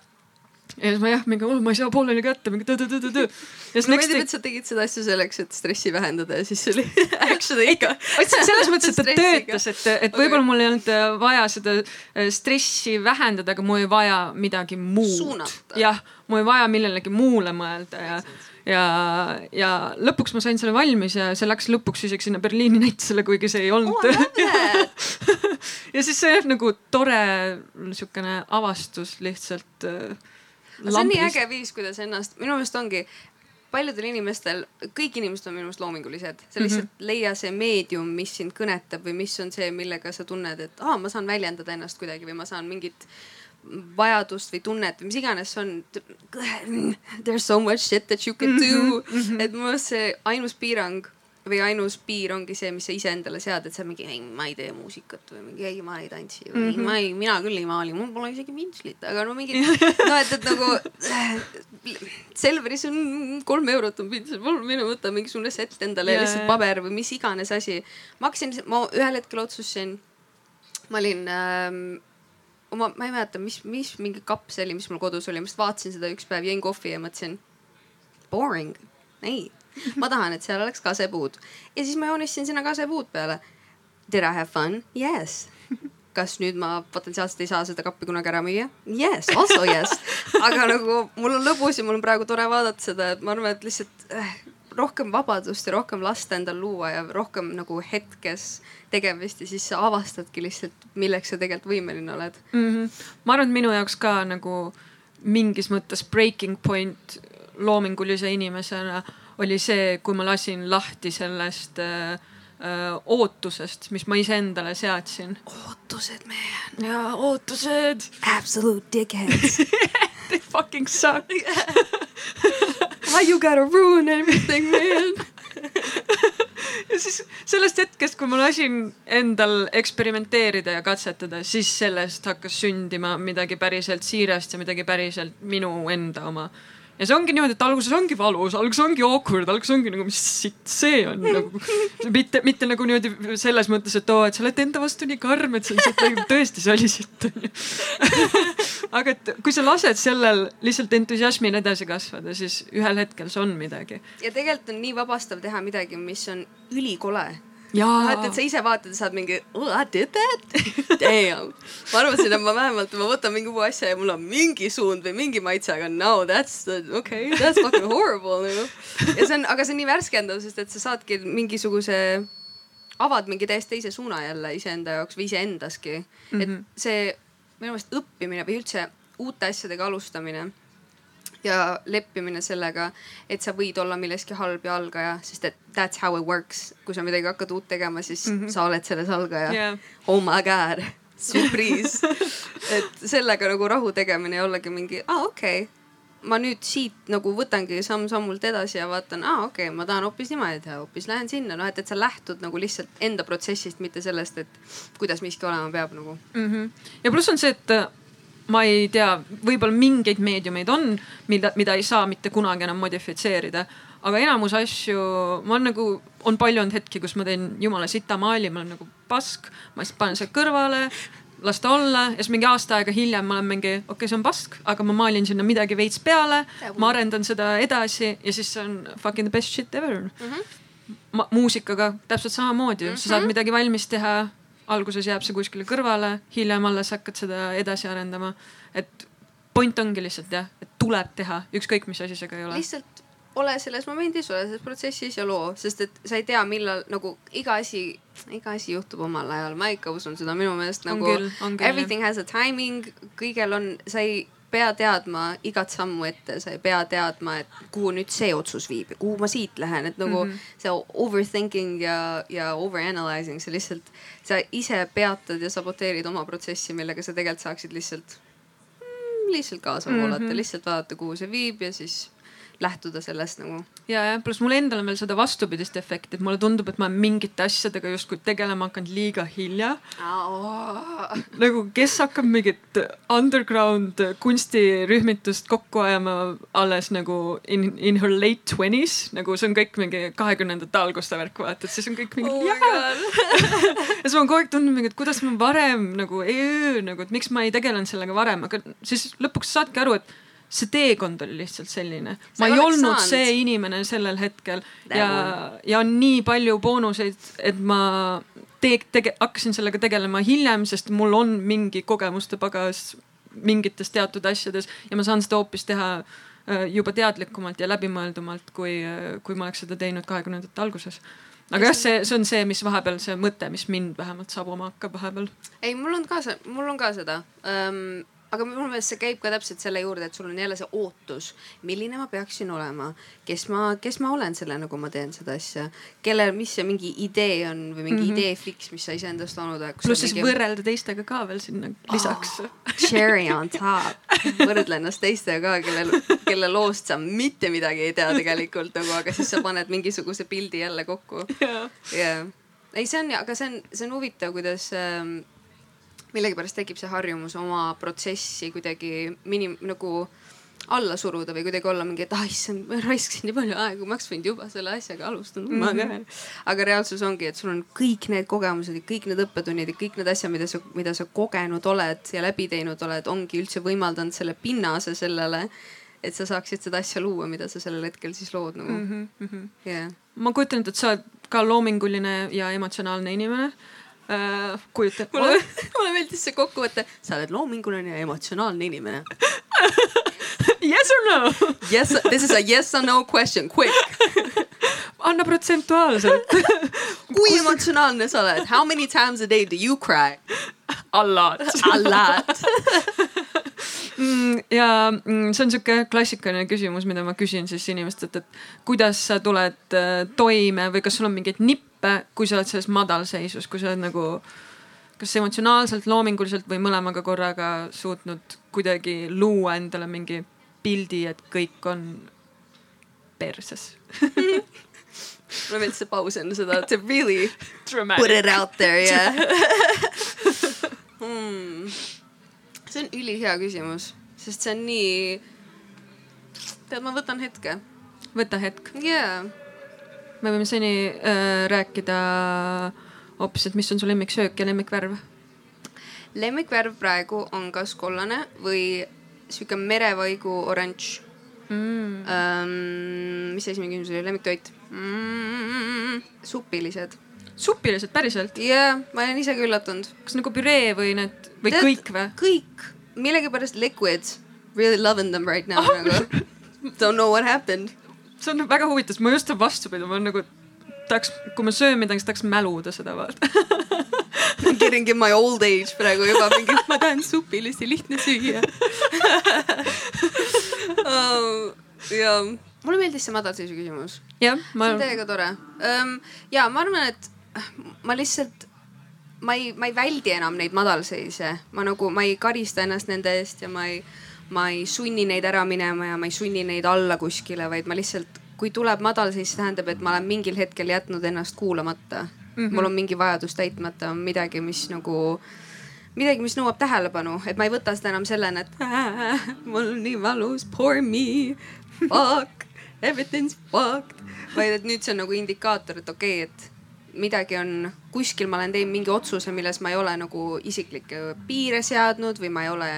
ja siis ma jah, mingi, ma ei saa pooleli ka jätta, mingi tõ-tõ-tõ-tõ-tõ. mulle meeldib, et sa tegid seda asja selleks, et stressi vähendada ja siis oli [laughs] actually ikka. selles mõttes, et ta [laughs] töötas, et, et võib-olla mul ei olnud äh, vaja seda äh, stressi vähendada, aga mul oli vaja midagi muud jah, mul oli vaja millelegi muule mõelda ja, ja, ja lõpuks ma sain selle valmis ja see läks lõpuks isegi sinna Berliini näitusele, kuigi see ei olnud Oh, [laughs] ja siis see jah nagu tore niisugune avastus lihtsalt äh,. See on nii äge viis, kuidas ennast, minu meelest ongi paljudel inimestel, kõik inimesed on minu meelest loomingulised, sa lihtsalt mm -hmm. leia see meedium, mis sind kõnetab või mis on see, millega sa tunned, et aa, ma saan väljendada ennast kuidagi või ma saan mingit vajadust või tunnet või mis iganes see on. [laughs] There is so much shit that you can do mm. -hmm. et minu meelest see ainus piirang või ainus piir ongi see, mis sa iseendale sead, et sa mingi ei, ma ei tee muusikat või mingi ei, ma ei tantsi või mm -hmm. ma ei, mina küll ei maali, mul pole isegi pintslit, aga no mingi [laughs] no et, et nagu Selveris on kolm eurot on pintsel, palun mine võta mingisugune sett endale ja lihtsalt paber või mis iganes asi. ma hakkasin, ma ühel hetkel otsustasin, ma olin ähm, oma, ma ei mäleta, mis, mis mingi kapp see oli, mis mul kodus oli, ma lihtsalt vaatasin seda üks päev, jõin kohvi ja mõtlesin boring, ei, ma tahan, et seal oleks kasepuud ja siis ma joonistasin sinna kasepuud peale. Did I have fun? Yes. kas nüüd ma potentsiaalselt ei saa seda kappi kunagi ära müüa? Yes, also yes. aga nagu mul on lõbus ja mul on praegu tore vaadata seda, et ma arvan, et lihtsalt äh, rohkem vabadust ja rohkem lasta endal luua ja rohkem nagu hetkes tegemist ja siis sa avastadki lihtsalt, milleks sa tegelikult võimeline oled. mm. -hmm. ma arvan, et minu jaoks ka nagu mingis mõttes breaking point loomingulise inimesena oli see, kui ma lasin lahti sellest äh, äh, ootusest, mis ma iseendale seadsin. ootused, man. ja ootused, Absolute dickheads. [laughs] they fucking suck. [laughs] Why you gotta ruin everything, man? ja siis sellest hetkest, kui ma lasin endal eksperimenteerida ja katsetada, siis sellest hakkas sündima midagi päriselt siirast ja midagi päriselt minu enda oma. Ja see ongi niimoodi, et alguses ongi valus, alguses ongi awkward, alguses ongi nagu, mis sitt see on nagu. mitte, mitte nagu niimoodi selles mõttes, et oo, et sa oled enda vastu nii karm, et on sitt, nagu tõesti, see oli sitt onju. [laughs] aga et kui sa lased sellel lihtsalt entusiasmil edasi kasvada, siis ühel hetkel see on midagi. ja tegelikult on nii vabastav teha midagi, mis on ülikole. et, et sa ise vaatad saad mingi oh,, I did that. [laughs] Damn. ma arvasin, et ma vähemalt, ma võtan mingi uue asja ja mul on mingi suund või mingi maitse, aga no that's the, okay, that's fucking horrible nagu. ja see on, aga see on nii värskendav, sest et sa saadki mingisuguse, avad mingi täiesti teise suuna jälle iseenda jaoks või iseendaski mm. -hmm. et see minu meelest õppimine või üldse uute asjadega alustamine ja leppimine sellega, et sa võid olla milleski halb ja algaja, sest et that's how it works. kui sa midagi hakkad uut tegema, siis mm -hmm. sa oled selles algaja Jah. oh my god, surprise. [laughs] et sellega nagu rahu tegemine ei olegi mingi, aa ah, okei okay. ma nüüd siit nagu võtangi samm-sammult edasi ja vaatan, aa okei okay,, ma tahan hoopis niimoodi teha, hoopis lähen sinna, noh et, et sa lähtud nagu lihtsalt enda protsessist, mitte sellest, et kuidas miski olema peab nagu. mm. -hmm. ja pluss on see, et ma ei tea, võib-olla mingeid meediumeid on, mida, mida ei saa mitte kunagi enam modifitseerida. aga enamus asju, ma olen nagu, on palju olnud hetki, kus ma teen jumala sita maali, ma olen nagu pask, ma lihtsalt panen selle kõrvale las ta olla ja siis mingi aasta aega hiljem ma olen mingi, okei okay,, see on pask, aga ma maalin sinna midagi veits peale, ma arendan seda edasi ja siis see on fucking the best shit ever mm. -hmm. Ma, muusikaga täpselt samamoodi mm, -hmm. sa saad midagi valmis teha, alguses jääb see kuskile kõrvale, hiljem alles hakkad seda edasi arendama. et point ongi lihtsalt jah, et tuleb teha, ükskõik mis asi see ka ei ole. lihtsalt ole selles momendis, ole selles protsessis ja loo, sest et sa ei tea, millal nagu iga asi, iga asi juhtub omal ajal, ma ikka usun seda minu meelest nagu everything has a timing, kõigel on, sa ei pea teadma igat sammu ette, sa ei pea teadma, et kuhu nüüd see otsus viib ja kuhu ma siit lähen, et nagu mm -hmm. see overthinking ja, ja overanalyzing, see lihtsalt, sa ise peatad ja saboteerid oma protsessi, millega sa tegelikult saaksid lihtsalt mm,, lihtsalt kaasa voolata mm, -hmm. lihtsalt vaadata, kuhu see viib ja siis lähtuda sellest nagu. ja, ja pluss mul endal on veel seda vastupidist efekti, et mulle tundub, et ma olen mingite asjadega justkui tegelema hakanud liiga hilja. nagu, kes hakkab mingit underground kunstirühmitust kokku ajama alles nagu in, in her late twenties, nagu see on kõik mingi kahekümnendate alguste värk, vaata, et siis on kõik mingi oh. [laughs] ja siis ma olen kogu aeg tundnud mingi, et kuidas ma varem nagu, nagu, et miks ma ei tegelenud sellega varem, aga siis lõpuks saadki aru, et see teekond oli lihtsalt selline. ma ei olnud saanud. see inimene sellel hetkel ja, ja on nii palju boonuseid, et ma te-, tege-, hakkasin sellega tegelema hiljem, sest mul on mingi kogemuste pagas mingites teatud asjades ja ma saan seda hoopis teha äh, juba teadlikumalt ja läbimõeldumalt, kui, äh, kui ma oleks seda teinud kahekümnendate alguses aga jah, see, see on see, mis vahepeal see mõte, mis mind vähemalt sabuma hakkab vahepeal. ei, mul on ka see, mul on ka seda um, aga minu meelest see käib ka täpselt selle juurde, et sul on jälle see ootus, milline ma peaksin olema, kes ma, kes ma olen sellena, kui ma teen seda asja, kellel, mis see mingi idee on või mingi mm -hmm. idee fix, mis sa iseendast loonud oled. pluss siis mingi... võrrelda teistega ka veel sinna lisaks oh,. Cherry on top, võrdle ennast teistega ka, kellel, kelle loost sa mitte midagi ei tea tegelikult nagu, aga siis sa paned mingisuguse pildi jälle kokku. [laughs] jah, ei, see on, aga see on, see on huvitav, kuidas ähm, millegipärast tekib see harjumus oma protsessi kuidagi minim-, nagu alla suruda või kuidagi olla mingi, et ah issand, ma raiskasin nii palju aega, ma oleks võinud juba selle asjaga alustada mm, -hmm. ma ka. aga reaalsus ongi, et sul on kõik need kogemused ja kõik need õppetunnid ja kõik need asjad, mida sa, mida sa kogenud oled ja läbi teinud oled, ongi üldse võimaldanud selle pinnase sellele, et sa saaksid seda asja luua, mida sa sellel hetkel siis lood nagu mm. -hmm. Yeah. ma kujutan ette, et sa oled ka loominguline ja emotsionaalne inimene äh, kujutan. mulle, [laughs] mulle meeldis see kokkuvõte, sa oled loominguline ja emotsionaalne inimene [laughs] Yes or no? Yes, this is a yes or no question, quick [laughs] anna protsentuaalselt kui emotsionaalne sa oled? How many times a day do you cry? A lot. A lot mm, ja mm, see on sihuke klassikaline küsimus, mida ma küsin siis inimestelt, et kuidas sa tuled äh, toime või kas sul on mingeid nippe, kui sa oled selles madalseisus, kui sa oled nagu kas emotsionaalselt, loominguliselt või mõlemaga korraga suutnud kuidagi luua endale mingi pildi, et kõik on perses [laughs] mulle meeldis see paus enne seda, to really Dramatic. put it out there yeah [laughs] hmm. see on ülihea küsimus, sest see on nii. tead, ma võtan hetke. võta hetk. jaa. Me võime seni äh, rääkida hoopis, et mis on su lemmiksöök ja lemmikvärv? lemmikvärv praegu on kas kollane või sihuke merevaigu oranž mm.. Um, mis esimene küsimus oli, lemmiktoit mm,? supilised. supilised, päriselt? jaa yeah,, ma olen ise ka üllatunud. kas nagu püree või need või Tead, kõik või? kõik, millegipärast liquids, really loving them right now oh. nagu. Don't know what happened. See on väga huvitav, sest ma just vastupidi, ma nagu tahaks, kui ma söön midagi, siis tahaks mäluda seda vaata I [laughs] m getting in my old age praegu juba mingi, [laughs] ma tahan supilisi, lihtne süüa [laughs] oh, ja mulle meeldis see madalseisu küsimus. jah, ma. see on täiega tore um,. ja ma arvan, et ma lihtsalt, ma ei, ma ei väldi enam neid madalseise, ma nagu, ma ei karista ennast nende eest ja ma ei, ma ei sunni neid ära minema ja ma ei sunni neid alla kuskile, vaid ma lihtsalt, kui tuleb madalseis, see tähendab, et ma olen mingil hetkel jätnud ennast kuulamata mm. -hmm. mul on mingi vajadus täitmata, midagi, mis nagu midagi, mis nõuab tähelepanu, et ma ei võta seda enam sellena, et äh, [laughs] mul on nii valus, poor me, fuck everything's fucked. vaid et nüüd see on nagu indikaator, et okei okay,, et midagi on kuskil, ma olen teinud mingi otsuse, milles ma ei ole nagu isiklikke piire seadnud või ma ei ole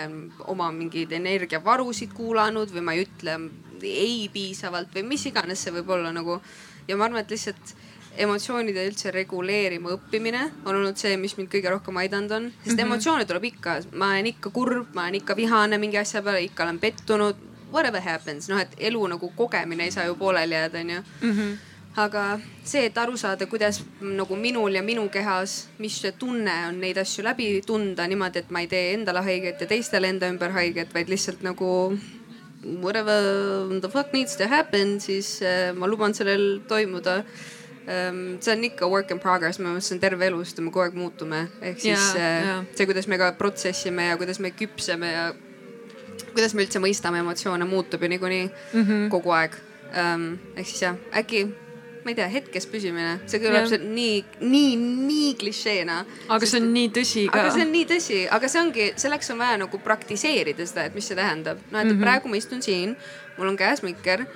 oma mingeid energiavarusid kuulanud või ma ei ütle ei piisavalt või mis iganes see võib olla nagu. ja ma arvan, et lihtsalt emotsioonide üldse reguleerima õppimine on olnud see, mis mind kõige rohkem aidanud on, sest mm -hmm. emotsioone tuleb ikka, ma olen ikka kurb, ma olen ikka vihane mingi asja peale, ikka olen pettunud whatever happens, noh, et elu nagu kogemine ei saa ju pooleli jääda, onju. -hmm aga see, et aru saada, kuidas nagu minul ja minu kehas, mis see tunne on neid asju läbi tunda niimoodi, et ma ei tee endale haiget ja teistele enda ümber haiget, vaid lihtsalt nagu whatever the fuck needs to happen, siis äh, ma luban sellel toimuda ähm,. see on ikka work in progress, see on terve elu, sest me kogu aeg muutume, ehk siis ja, äh, ja. see, kuidas me ka protsessime ja kuidas me küpseme ja kuidas me üldse mõistame emotsioone, muutub ju niikuinii mm -hmm. kogu aeg ähm,. ehk siis jah, äkki, ma ei tea, hetkes püsimine, see kõlab Jah. see nii, nii, nii klišeena. aga see on nii tõsi ka aga see on nii tõsi, aga see ongi, selleks on vaja nagu praktiseerida seda, et mis see tähendab. noh, et mm -hmm. praegu ma istun siin, mul on käes mikker,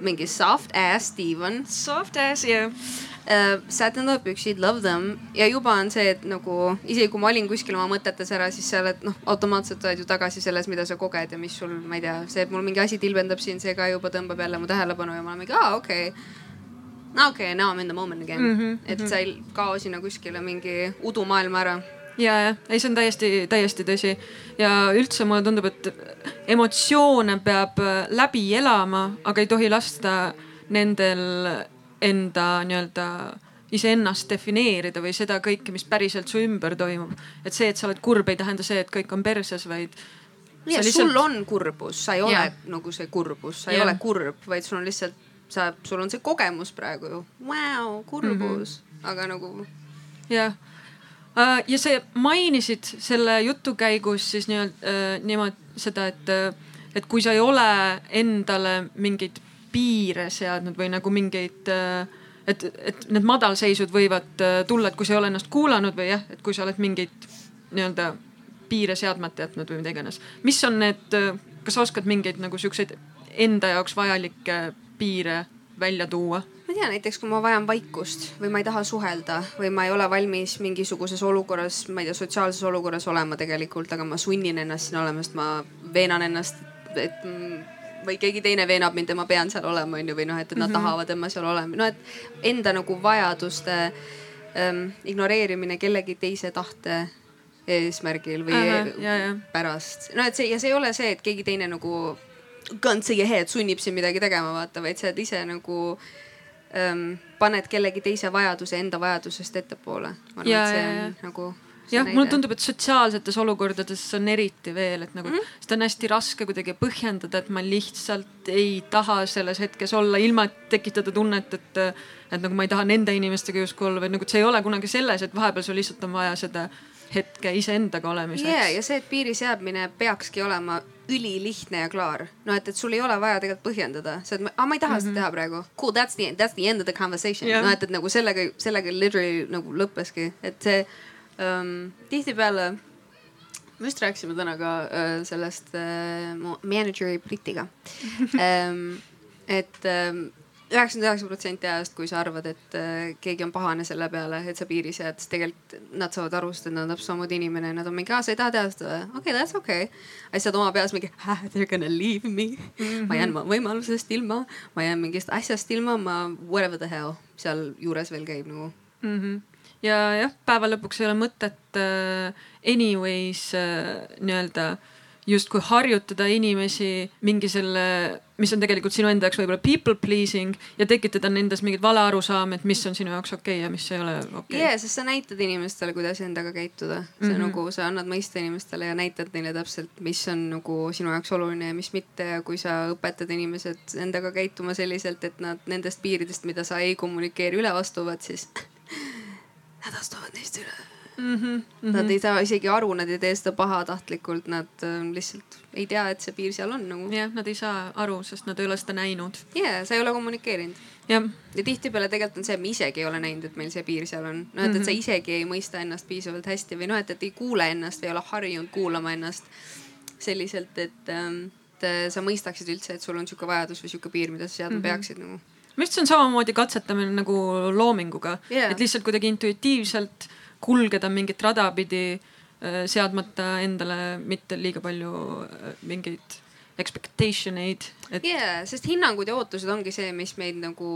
mingi soft ass Steven soft ass ja äh,. sätendavad püksid, love them ja juba on see, et nagu isegi kui ma olin kuskil oma mõtetes ära, siis sa oled noh, automaatselt oled ju tagasi selles, mida sa koged ja mis sul, ma ei tea, see, et mul mingi asi tilbendab siin, see ka juba tõmbab jälle mu tähelepanu ja ma olen mingi, aa okei okay.. No okei okay,, now I m in the moment again mm. -hmm, et sa ei kao sinna kuskile mingi udumaailma ära ja, jah, ei, see on täiesti, täiesti tõsi ja üldse mulle tundub, et emotsioone peab äh, läbi elama, aga ei tohi lasta nendel enda nii-öelda iseennast defineerida või seda kõike, mis päriselt su ümber toimub. et see, et sa oled kurb, ei tähenda see, et kõik on perses, vaid. ja sul on kurbus, sa ei ole Jaa. nagu see kurbus, sa ei Jaa. ole kurb, vaid sul on lihtsalt, sa, sul on see kogemus praegu ju. Vau, kurbus mm, -hmm. aga nagu jah, ja sa mainisid selle jutu käigus siis nii-öelda niimoodi seda, et, et kui sa ei ole endale mingeid piire seadnud või nagu mingeid, et, et need madalseisud võivad äh, tulla, et kui sa ei ole ennast kuulanud või jah, et kui sa oled mingeid nii-öelda piire seadmata jätnud või mida iganes. mis on need, kas sa oskad mingeid nagu siukseid enda jaoks vajalikke piire välja tuua? ma ei tea, näiteks kui ma vajan vaikust või ma ei taha suhelda või ma ei ole valmis mingisuguses olukorras, ma ei tea, sotsiaalses olukorras olema tegelikult, aga ma sunnin ennast siin olema, sest ma veenan ennast, et mm, või keegi teine veenab mind ja ma pean seal olema, onju, või noh, et nad mm -hmm. tahavad, et ma seal olen, no et enda nagu vajaduste ähm, ignoreerimine kellegi teise tahte eesmärgil või ja, ja, pärast. no et see ja see ei ole see, et keegi teine nagu gun to your head sunnib sind midagi tegema, vaata, vaid sa oled ise nagu ähm, paned kellegi teise vajaduse enda vajadusest ettepoole. Ja, ja, ja. nagu. jah, mulle tundub, et sotsiaalsetes olukordades on eriti veel, et nagu mm -hmm. seda on hästi raske kuidagi põhjendada, et ma lihtsalt ei taha selles hetkes olla, ilma et tekitada tunnet, et, et nagu ma ei taha nende inimestega justkui olla, vaid nagu et see ei ole kunagi selles, et vahepeal sul lihtsalt on vaja seda hetke iseendaga olemiseks yeah,. ja see, et piiri seadmine peakski olema ülilihtne ja klaar. no et, et sul ei ole vaja tegelikult põhjendada, sa oled, ma ei taha mm -hmm. seda teha praegu. Cool, that's the, that's the end of the conversation yeah.. no et, et nagu sellega, sellega literally nagu lõppeski, et see um, tihtipeale me just rääkisime täna ka äh, sellest äh, mu manager'i Britiga [laughs] ähm,. et üheksakümmend üheksa protsenti ajast, kui sa arvad, et äh, keegi on pahane selle peale, et sa piiri sead, siis tegelikult nad saavad aru, sest nad on täpselt samamoodi inimene ja nad on mingi, aa, sa ei taha teha seda või? okei okay,, that's okei okay.. aga siis sa oled oma peas mingi, they are gonna leave me mm. -hmm. ma jään oma võimalusest ilma, ma jään mingist asjast ilma, ma whatever the hell sealjuures veel käib nagu mm. -hmm. ja jah, päeva lõpuks ei ole mõtet äh, anyways äh, nii-öelda justkui harjutada inimesi mingi selle, mis on tegelikult sinu enda jaoks võib-olla people pleasing ja tekitada nendes mingit valearusaama, et mis on sinu jaoks okei okay ja mis ei ole okei okay. yeah,. sest sa näitad inimestele, kuidas endaga käituda. see mm. -hmm. nagu sa annad mõista inimestele ja näitad neile täpselt, mis on nagu sinu jaoks oluline ja mis mitte ja kui sa õpetad inimesed endaga käituma selliselt, et nad nendest piiridest, mida sa ei kommunikeeri, üle astuvad, siis [laughs] nad astuvad neist üle mm. -hmm. mm. -hmm. Nad ei saa isegi aru, nad ei tee seda pahatahtlikult, nad äh, lihtsalt ei tea, et see piir seal on nagu. jah, nad ei saa aru, sest nad ei ole seda näinud. yeah, sa ei ole kommunikeerinud jah, ja tihtipeale tegelikult on see, et me isegi ei ole näinud, et meil see piir seal on. no et, et sa isegi ei mõista ennast piisavalt hästi või noh, et, et ei kuule ennast või ei ole harjunud kuulama ennast selliselt, et ähm, et sa mõistaksid üldse, et sul on sihuke vajadus või sihuke piir, mida sa seadma mm -hmm. peaksid nagu. minu arust see on samamoodi katsetamine nagu loominguga Jaa. et lihtsalt kuidagi intuitiivselt kulgeda mingit rada pidi, seadmata endale mitte liiga palju äh, mingeid expectation eid, et ja yeah,, sest hinnangud ja ootused ongi see, mis meid nagu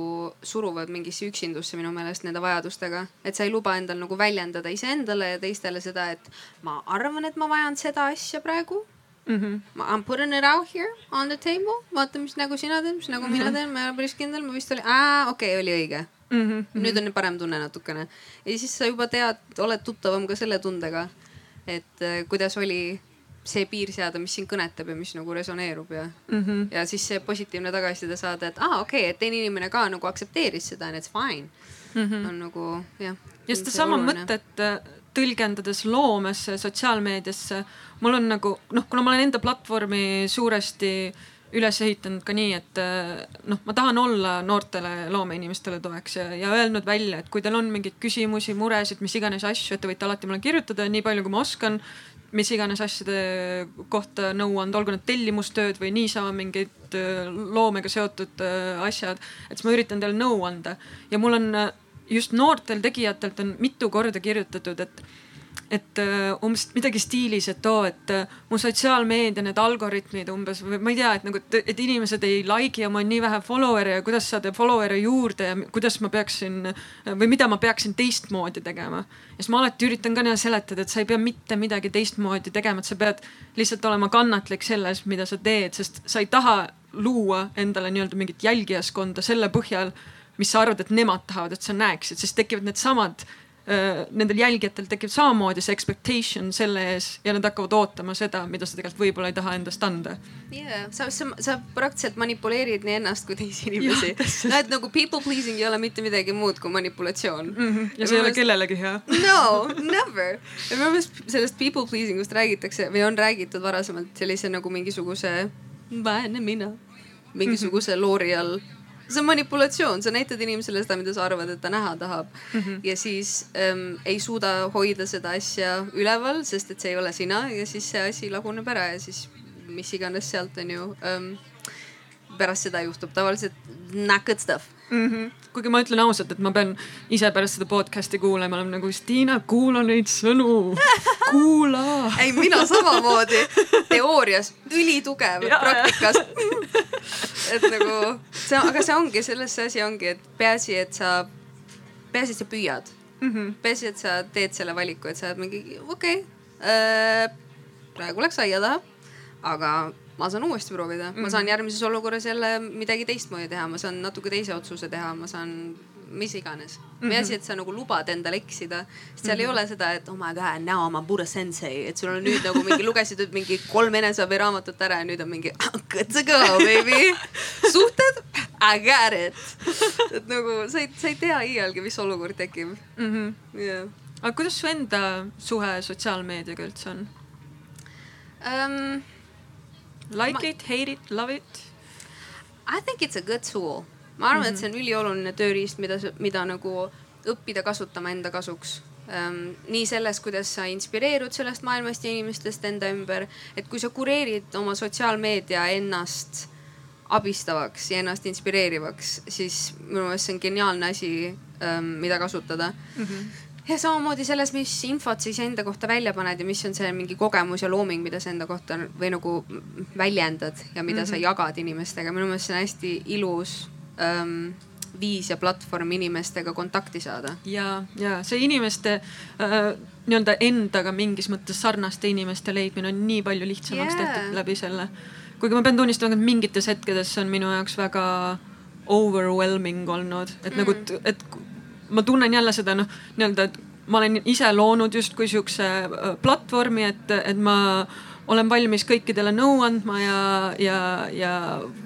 suruvad mingisse üksindusse minu meelest nende vajadustega. et sa ei luba endal nagu väljendada iseendale ja teistele seda, et ma arvan, et ma vajan seda asja praegu mm -hmm. ma I m putting it out here on the table, vaata, mis nägu sina teed, mis nägu mina teen, ma ei ole päris kindel, ma vist oli, okei okay,, oli õige. Mm -hmm. nüüd on parem tunne natukene ja siis sa juba tead, oled tuttavam ka selle tundega, et äh, kuidas oli see piir seada, mis sind kõnetab ja mis nagu resoneerub ja Mm -hmm. ja siis see positiivne tagasiside saada, et aa ah, okei okay,, et teine inimene ka nagu aktsepteeris seda and it's fine Mm -hmm. on nagu jah. ja sedasama mõtet äh, tõlgendades loomesse, sotsiaalmeediasse, mul on nagu noh, kuna ma olen enda platvormi suuresti üles ehitanud ka nii, et äh, noh, ma tahan olla noortele loomeinimestele toeks ja, ja öelnud välja, et kui teil on mingeid küsimusi, muresid, mis iganes asju, et te võite alati mulle kirjutada nii palju, kui ma oskan mis iganes asjade kohta nõu anda, olgu need tellimustööd või niisama mingid äh, loomega seotud äh, asjad. et siis ma üritan teile nõu anda ja mul on just noortel tegijatelt on mitu korda kirjutatud, et et uh, umbes midagi stiilis, et oo, et uh, mu sotsiaalmeedia need algoritmid umbes või ma ei tea, et nagu, et inimesed ei like'i ja mul on nii vähe follower'e ja kuidas saada follower'e juurde ja kuidas ma peaksin või mida ma peaksin teistmoodi tegema. ja siis ma alati üritan ka seletada, et sa ei pea mitte midagi teistmoodi tegema, et sa pead lihtsalt olema kannatlik selles, mida sa teed, sest sa ei taha luua endale nii-öelda mingit jälgijaskonda selle põhjal mis sa arvad, et nemad tahavad, et sa näeksid, siis tekivad needsamad Äh, nendel jälgijatel tekib samamoodi see expectation selle ees ja nad hakkavad ootama seda, mida sa tegelikult võib-olla ei taha endast anda. Yeah, sa, sa, sa praktiliselt manipuleerid nii ennast kui teisi inimesi. no et nagu people pleasing ei ole mitte midagi muud kui manipulatsioon mm. -hmm. ja see ei ole kellelegi hea. no, never. ja minu meelest sellest people pleasing ust räägitakse või on räägitud varasemalt sellise nagu mingisuguse vaene mina, mingisuguse mm -hmm. loori all see on manipulatsioon, sa näitad inimesele seda, mida sa arvad, et ta näha tahab mm. -hmm. ja siis ähm, ei suuda hoida seda asja üleval, sest et see ei ole sina ja siis see asi laguneb ära ja siis mis iganes sealt on ju ähm,. Pärast seda juhtub tavaliselt not good stuff mm. -hmm. kuigi ma ütlen ausalt, et ma pean ise pärast seda podcast'i kuulama, olema nagu Stiina, kuula neid sõnu, kuula ei, mina samamoodi, teoorias ülitugev, praktikas et nagu see, aga see ongi, selles see asi ongi, et peaasi, et sa, peaasi, et sa püüad mm. -hmm. peaasi, et sa teed selle valiku, et sa oled mingi okei okay, äh,, praegu läks aia taha, aga ma saan uuesti proovida mm, -hmm. ma saan mhm. järgmises olukorras jälle midagi teistmoodi teha, ma saan natuke teise otsuse teha, ma saan mis iganes mm. -hmm. peaasi, et sa nagu lubad endale eksida, sest seal mm -hmm. ei mhm. ole seda, et oh my god, now I m a Buddha sensei, et sul on nüüd nagu mingi lugesid mingi kolm eneseabi raamatut ära ja nüüd on mingi good to go baby. [laughs] suhted, I got it. et nagu sa ei, sa ei tea iialgi, mis olukord tekib mm. -hmm. Yeah. aga kuidas su enda suhe sotsiaalmeediaga üldse on um,? Like ma... it, hate it, love it? I think it's a good tool ma arvan mm, -hmm. et see on ülioluline tööriist, mida, mida nagu õppida kasutama enda kasuks ähm,. nii selles, kuidas sa inspireerud sellest maailmast ja inimestest enda ümber, et kui sa kureerid oma sotsiaalmeedia ennast abistavaks ja ennast inspireerivaks, siis minu meelest see on geniaalne asi ähm,, mida kasutada mm. -hmm ja samamoodi selles, mis infot sa iseenda kohta välja paned ja mis on see mingi kogemus ja looming, mida sa enda kohta või nagu väljendad ja mida mm -hmm. sa mhm. jagad inimestega. minu meelest see on hästi ilus ähm, viis ja platvorm inimestega kontakti saada. ja, ja see inimeste äh, nii-öelda endaga mingis mõttes sarnaste inimeste leidmine on nii palju lihtsamaks yeah. tehtud läbi selle. kuigi ma pean tunnistama, et mingites hetkedes see on minu jaoks väga overwhelming olnud, et mm. nagu, et ma tunnen jälle seda noh, nii-öelda, et ma olen ise loonud justkui siukse äh, platvormi, et, et ma olen valmis kõikidele nõu andma ja, ja, ja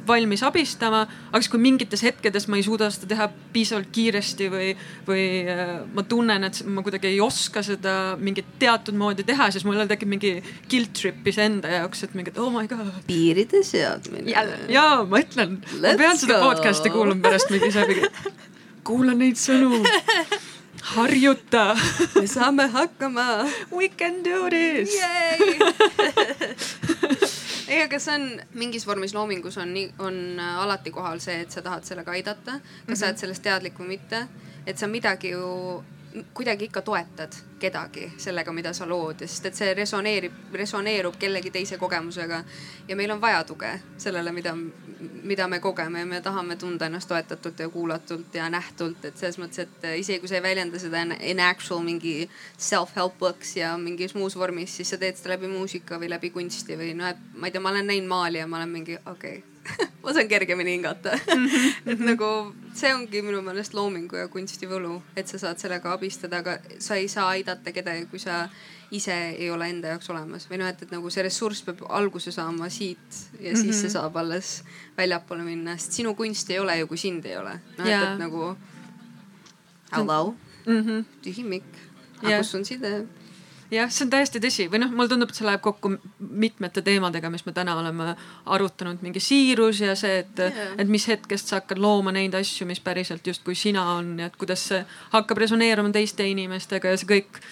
valmis abistama. aga siis, kui mingites hetkedes ma ei suuda seda teha piisavalt kiiresti või, või äh, ma tunnen, et ma kuidagi ei oska seda mingit teatud moodi teha, siis mul tekib mingi guilt trip iseenda jaoks, et mingi, oh my god. piiride seadmine. ja ma ütlen, ma pean seda podcast'i kuulama pärast mingi ise mingi, [laughs] kuula neid sõnu harjuta me saame hakkama. We can do this ei, aga see on mingis vormis loomingus on on äh, alati kohal see, et sa tahad sellega aidata, kas mm -hmm. sa oled sellest teadlik või mitte. et sa midagi ju kuidagi ikka toetad kedagi sellega, mida sa lood, sest et see resoneerib, resoneerub kellegi teise kogemusega. ja meil on vaja tuge sellele, mida, mida me kogeme. Ja me tahame tunda ennast toetatult ja kuulatult ja nähtult, et selles mõttes, et isegi kui sa ei väljenda seda in actual mingi self-help books ja mingis muus vormis, siis sa teed seda läbi muusika või läbi kunsti või noh, et ma ei tea, ma olen näinud maali ja ma olen mingi okei. okay [laughs] ma saan kergemini hingata et nagu see ongi minu meelest loomingu ja kunsti võlu, et sa saad sellega abistada, aga sa ei saa aidata kedagi, kui sa ise ei ole enda jaoks olemas või noh, et, et nagu see ressurss peab alguse saama siit ja siis mm -hmm. see saab alles väljapoole minna, sest sinu kunst ei ole ju, kui sind ei ole. noh, et, et nagu hello mm -hmm. tühimik, aga kus on side? jah, see on täiesti tõsi või noh, mulle tundub, et see läheb kokku mitmete teemadega, mis me täna oleme arutanud, mingi siirus ja see, et Jaa. yeah., et mis hetkest sa hakkad looma neid asju, mis päriselt justkui sina on ja et kuidas see hakkab resoneeruma teiste inimestega ja see kõik.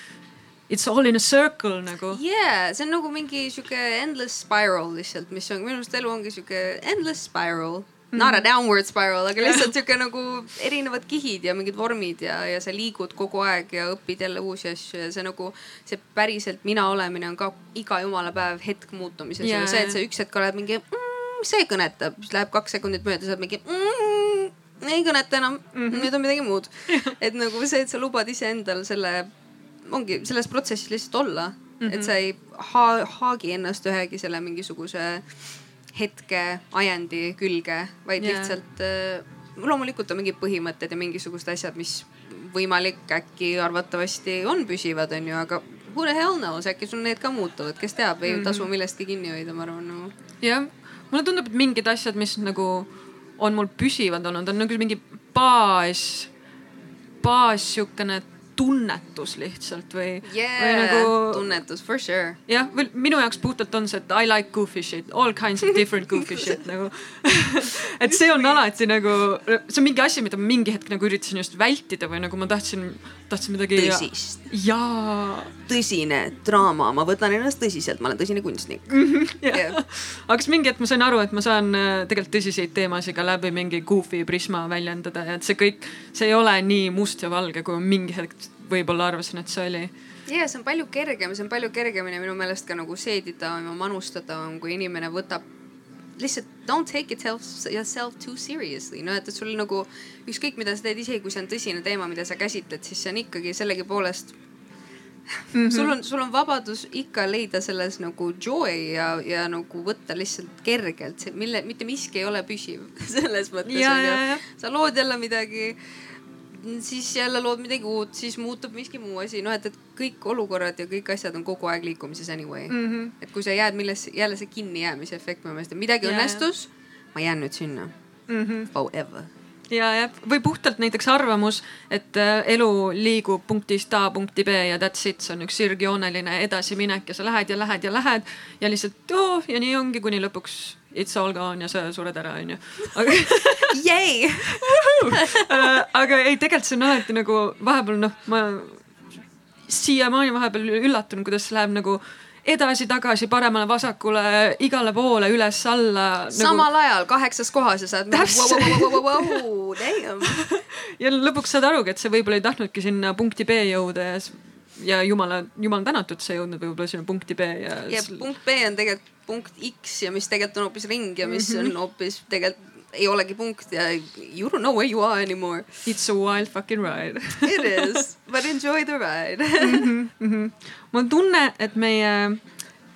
It's all in a circle nagu. yeah,, see on nagu mingi sihuke endless spiral lihtsalt, mis on minu arust elu ongi sihuke endless spiral. Not a downward spiral, aga lihtsalt sihuke nagu erinevad kihid ja mingid vormid ja, ja sa liigud kogu aeg ja õpid jälle uusi asju ja see nagu see päriselt mina olemine on ka iga jumala päev hetk muutumises yeah.. see, et sa üks hetk oled mingi mm,, see kõnetab, siis läheb kaks sekundit mööda, sa oled mingi mm,, ei kõneta enam mm, -hmm. nüüd on midagi muud. et nagu see, et sa lubad iseendal selle, ongi selles protsessis lihtsalt olla mm, -hmm. et sa ei ha haagi ennast ühegi selle mingisuguse hetke ajendi külge, vaid yeah. lihtsalt äh, loomulikult on mingid põhimõtted ja mingisugused asjad, mis võimalik äkki arvatavasti on püsivad, onju, aga who the hell knows, äkki sul need ka muutuvad, kes teab, ei tasu millestki kinni hoida, ma arvan nagu. no.. jah, mulle tundub, et mingid asjad, mis nagu on mul püsivad olnud, on nagu mingi baas, baas sihukene tunnetus lihtsalt või Yeah, või nagu tunnetus for sure. jah, või minu jaoks puhtalt on see, et I like goofy shit, all kinds of different goofy [laughs] shit nagu. [laughs] et see on alati nagu, see on mingi asi, mida ma mingi hetk nagu üritasin just vältida või nagu ma tahtsin, tahtsin midagi. tõsist, jaa. tõsine draama, ma võtan ennast tõsiselt, ma olen tõsine kunstnik. [laughs] Jah. aga siis mingi hetk ma sain aru, et ma saan äh, tegelikult tõsiseid teemasid ka läbi mingi goofy prisma väljendada ja et see kõik, see ei ole nii must ja valge, kui ma mingi hetk võib-olla arvasin, et see oli. ja see on palju kergem, see on palju kergemini minu meelest ka nagu seeditavam ja manustatavam, kui inimene võtab lihtsalt don't take itself yourself too seriously, noh et, et sul nagu ükskõik, mida sa teed, isegi kui see on tõsine teema, mida sa käsitled, siis see on ikkagi sellegipoolest mm. -hmm. sul on, sul on vabadus ikka leida selles nagu joy ja, ja nagu võtta lihtsalt kergelt, mille, mitte miski ei ole püsiv [laughs] selles mõttes sa lood jälle midagi siis jälle lood midagi uut, siis muutub miski muu asi, noh et, et kõik olukorrad ja kõik asjad on kogu aeg liikumises anyway mm. -hmm. et kui sa jääd milles, jälle see kinnijäämise efekt minu meelest, et midagi ja. õnnestus, ma jään nüüd sinna mm. -hmm. forever. ja, ja või puhtalt näiteks arvamus, et äh, elu liigub punktist A punkti B ja that's it, see on üks sirgjooneline edasiminek ja sa lähed ja lähed ja lähed ja lihtsalt oo ja nii ongi, kuni lõpuks it's all gone ja sa sured ära, onju. aga! [laughs] Äh, aga ei, tegelikult see on alati nagu vahepeal noh, ma siiamaani vahepeal üllatunud, kuidas see läheb nagu edasi-tagasi, paremale-vasakule, igale poole, üles-alla nagu.... samal ajal kaheksas kohas ja sa oled nagu Täpselt. damn. [laughs] ja lõpuks saad arugi, et see võib-olla ei tahtnudki sinna punkti B jõuda ja, ja jumala, jumal tänatud, see ei jõudnud võib-olla sinna punkti B ja, ja punkt B on tegelikult punkt X ja mis tegelikult on hoopis ring ja mis on hoopis tegelikult ei olegi punkt ja you don't know where you are anymore. It's a wild fucking ride It is, but enjoy the ride. mul on tunne, et meie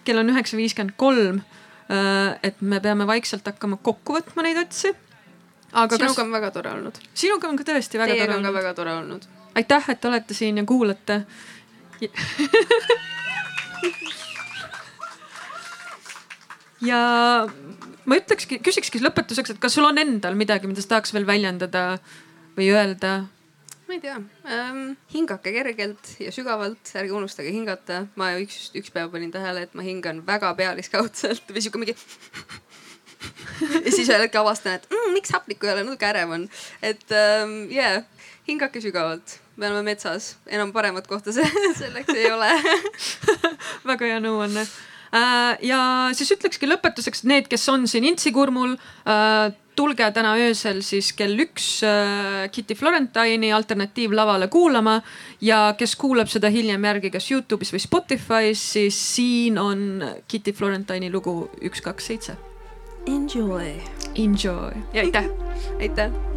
kell on üheksa viiskümmend kolm. et me peame vaikselt hakkama kokku võtma neid otsi. aga sinuga kas on väga tore olnud. sinuga on ka tõesti väga Teiega tore olnud. väga tore olnud. aitäh, et olete siin ja kuulate. [laughs] ja ma ütlekski, küsikski lõpetuseks, et kas sul on endal midagi, mida sa tahaks veel väljendada või öelda? ma ei tea ähm,, hingake kergelt ja sügavalt, ärge unustage hingata. ma üks, üks päev panin tähele, et ma hingan väga pealiskaudselt või sihuke mingi. [laughs] ja siis ühel hetkel avastan, et mm, miks hapnikku ei ole, natuke ärev on. et ähm, yeah, hingake sügavalt, me oleme metsas, enam paremat kohta [laughs] selleks ei ole [laughs] väga hea nõuanne. Ja siis ütlekski lõpetuseks need, kes on siin Intsikurmul, tulge täna öösel siis kell üks äh, Kitty Florentine'i alternatiivlavale kuulama ja kes kuulab seda hiljem järgi kas Youtube'is või Spotify's, siis siin on Kitty Florentine'i lugu üks, kaks, seitse. Enjoy. Enjoy ja aitäh. aitäh.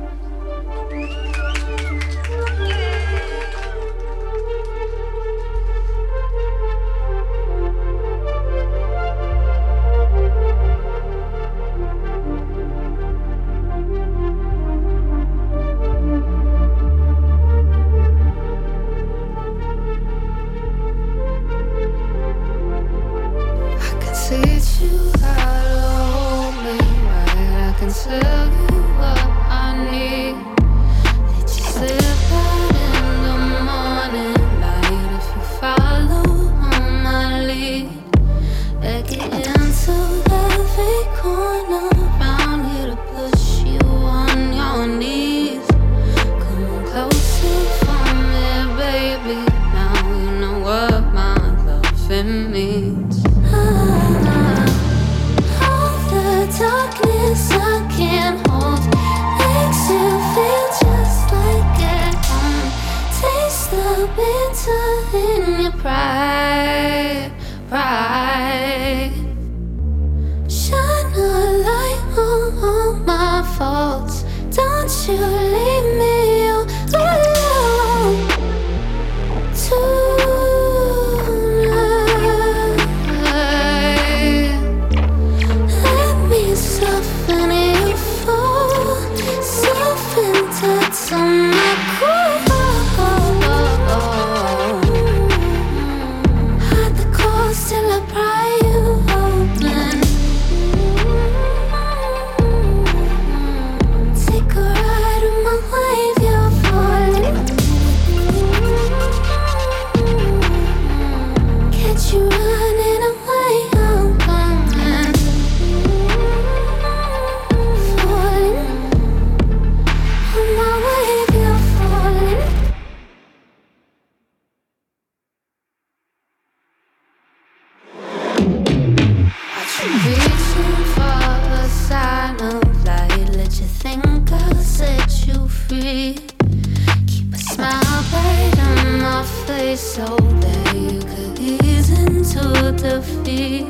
face so that you could ease into defeat.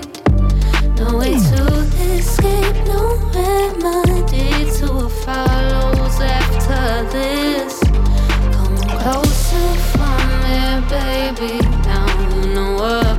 No way hmm. to escape, no remedy to what follows after this. Come closer for me, baby, down in the world.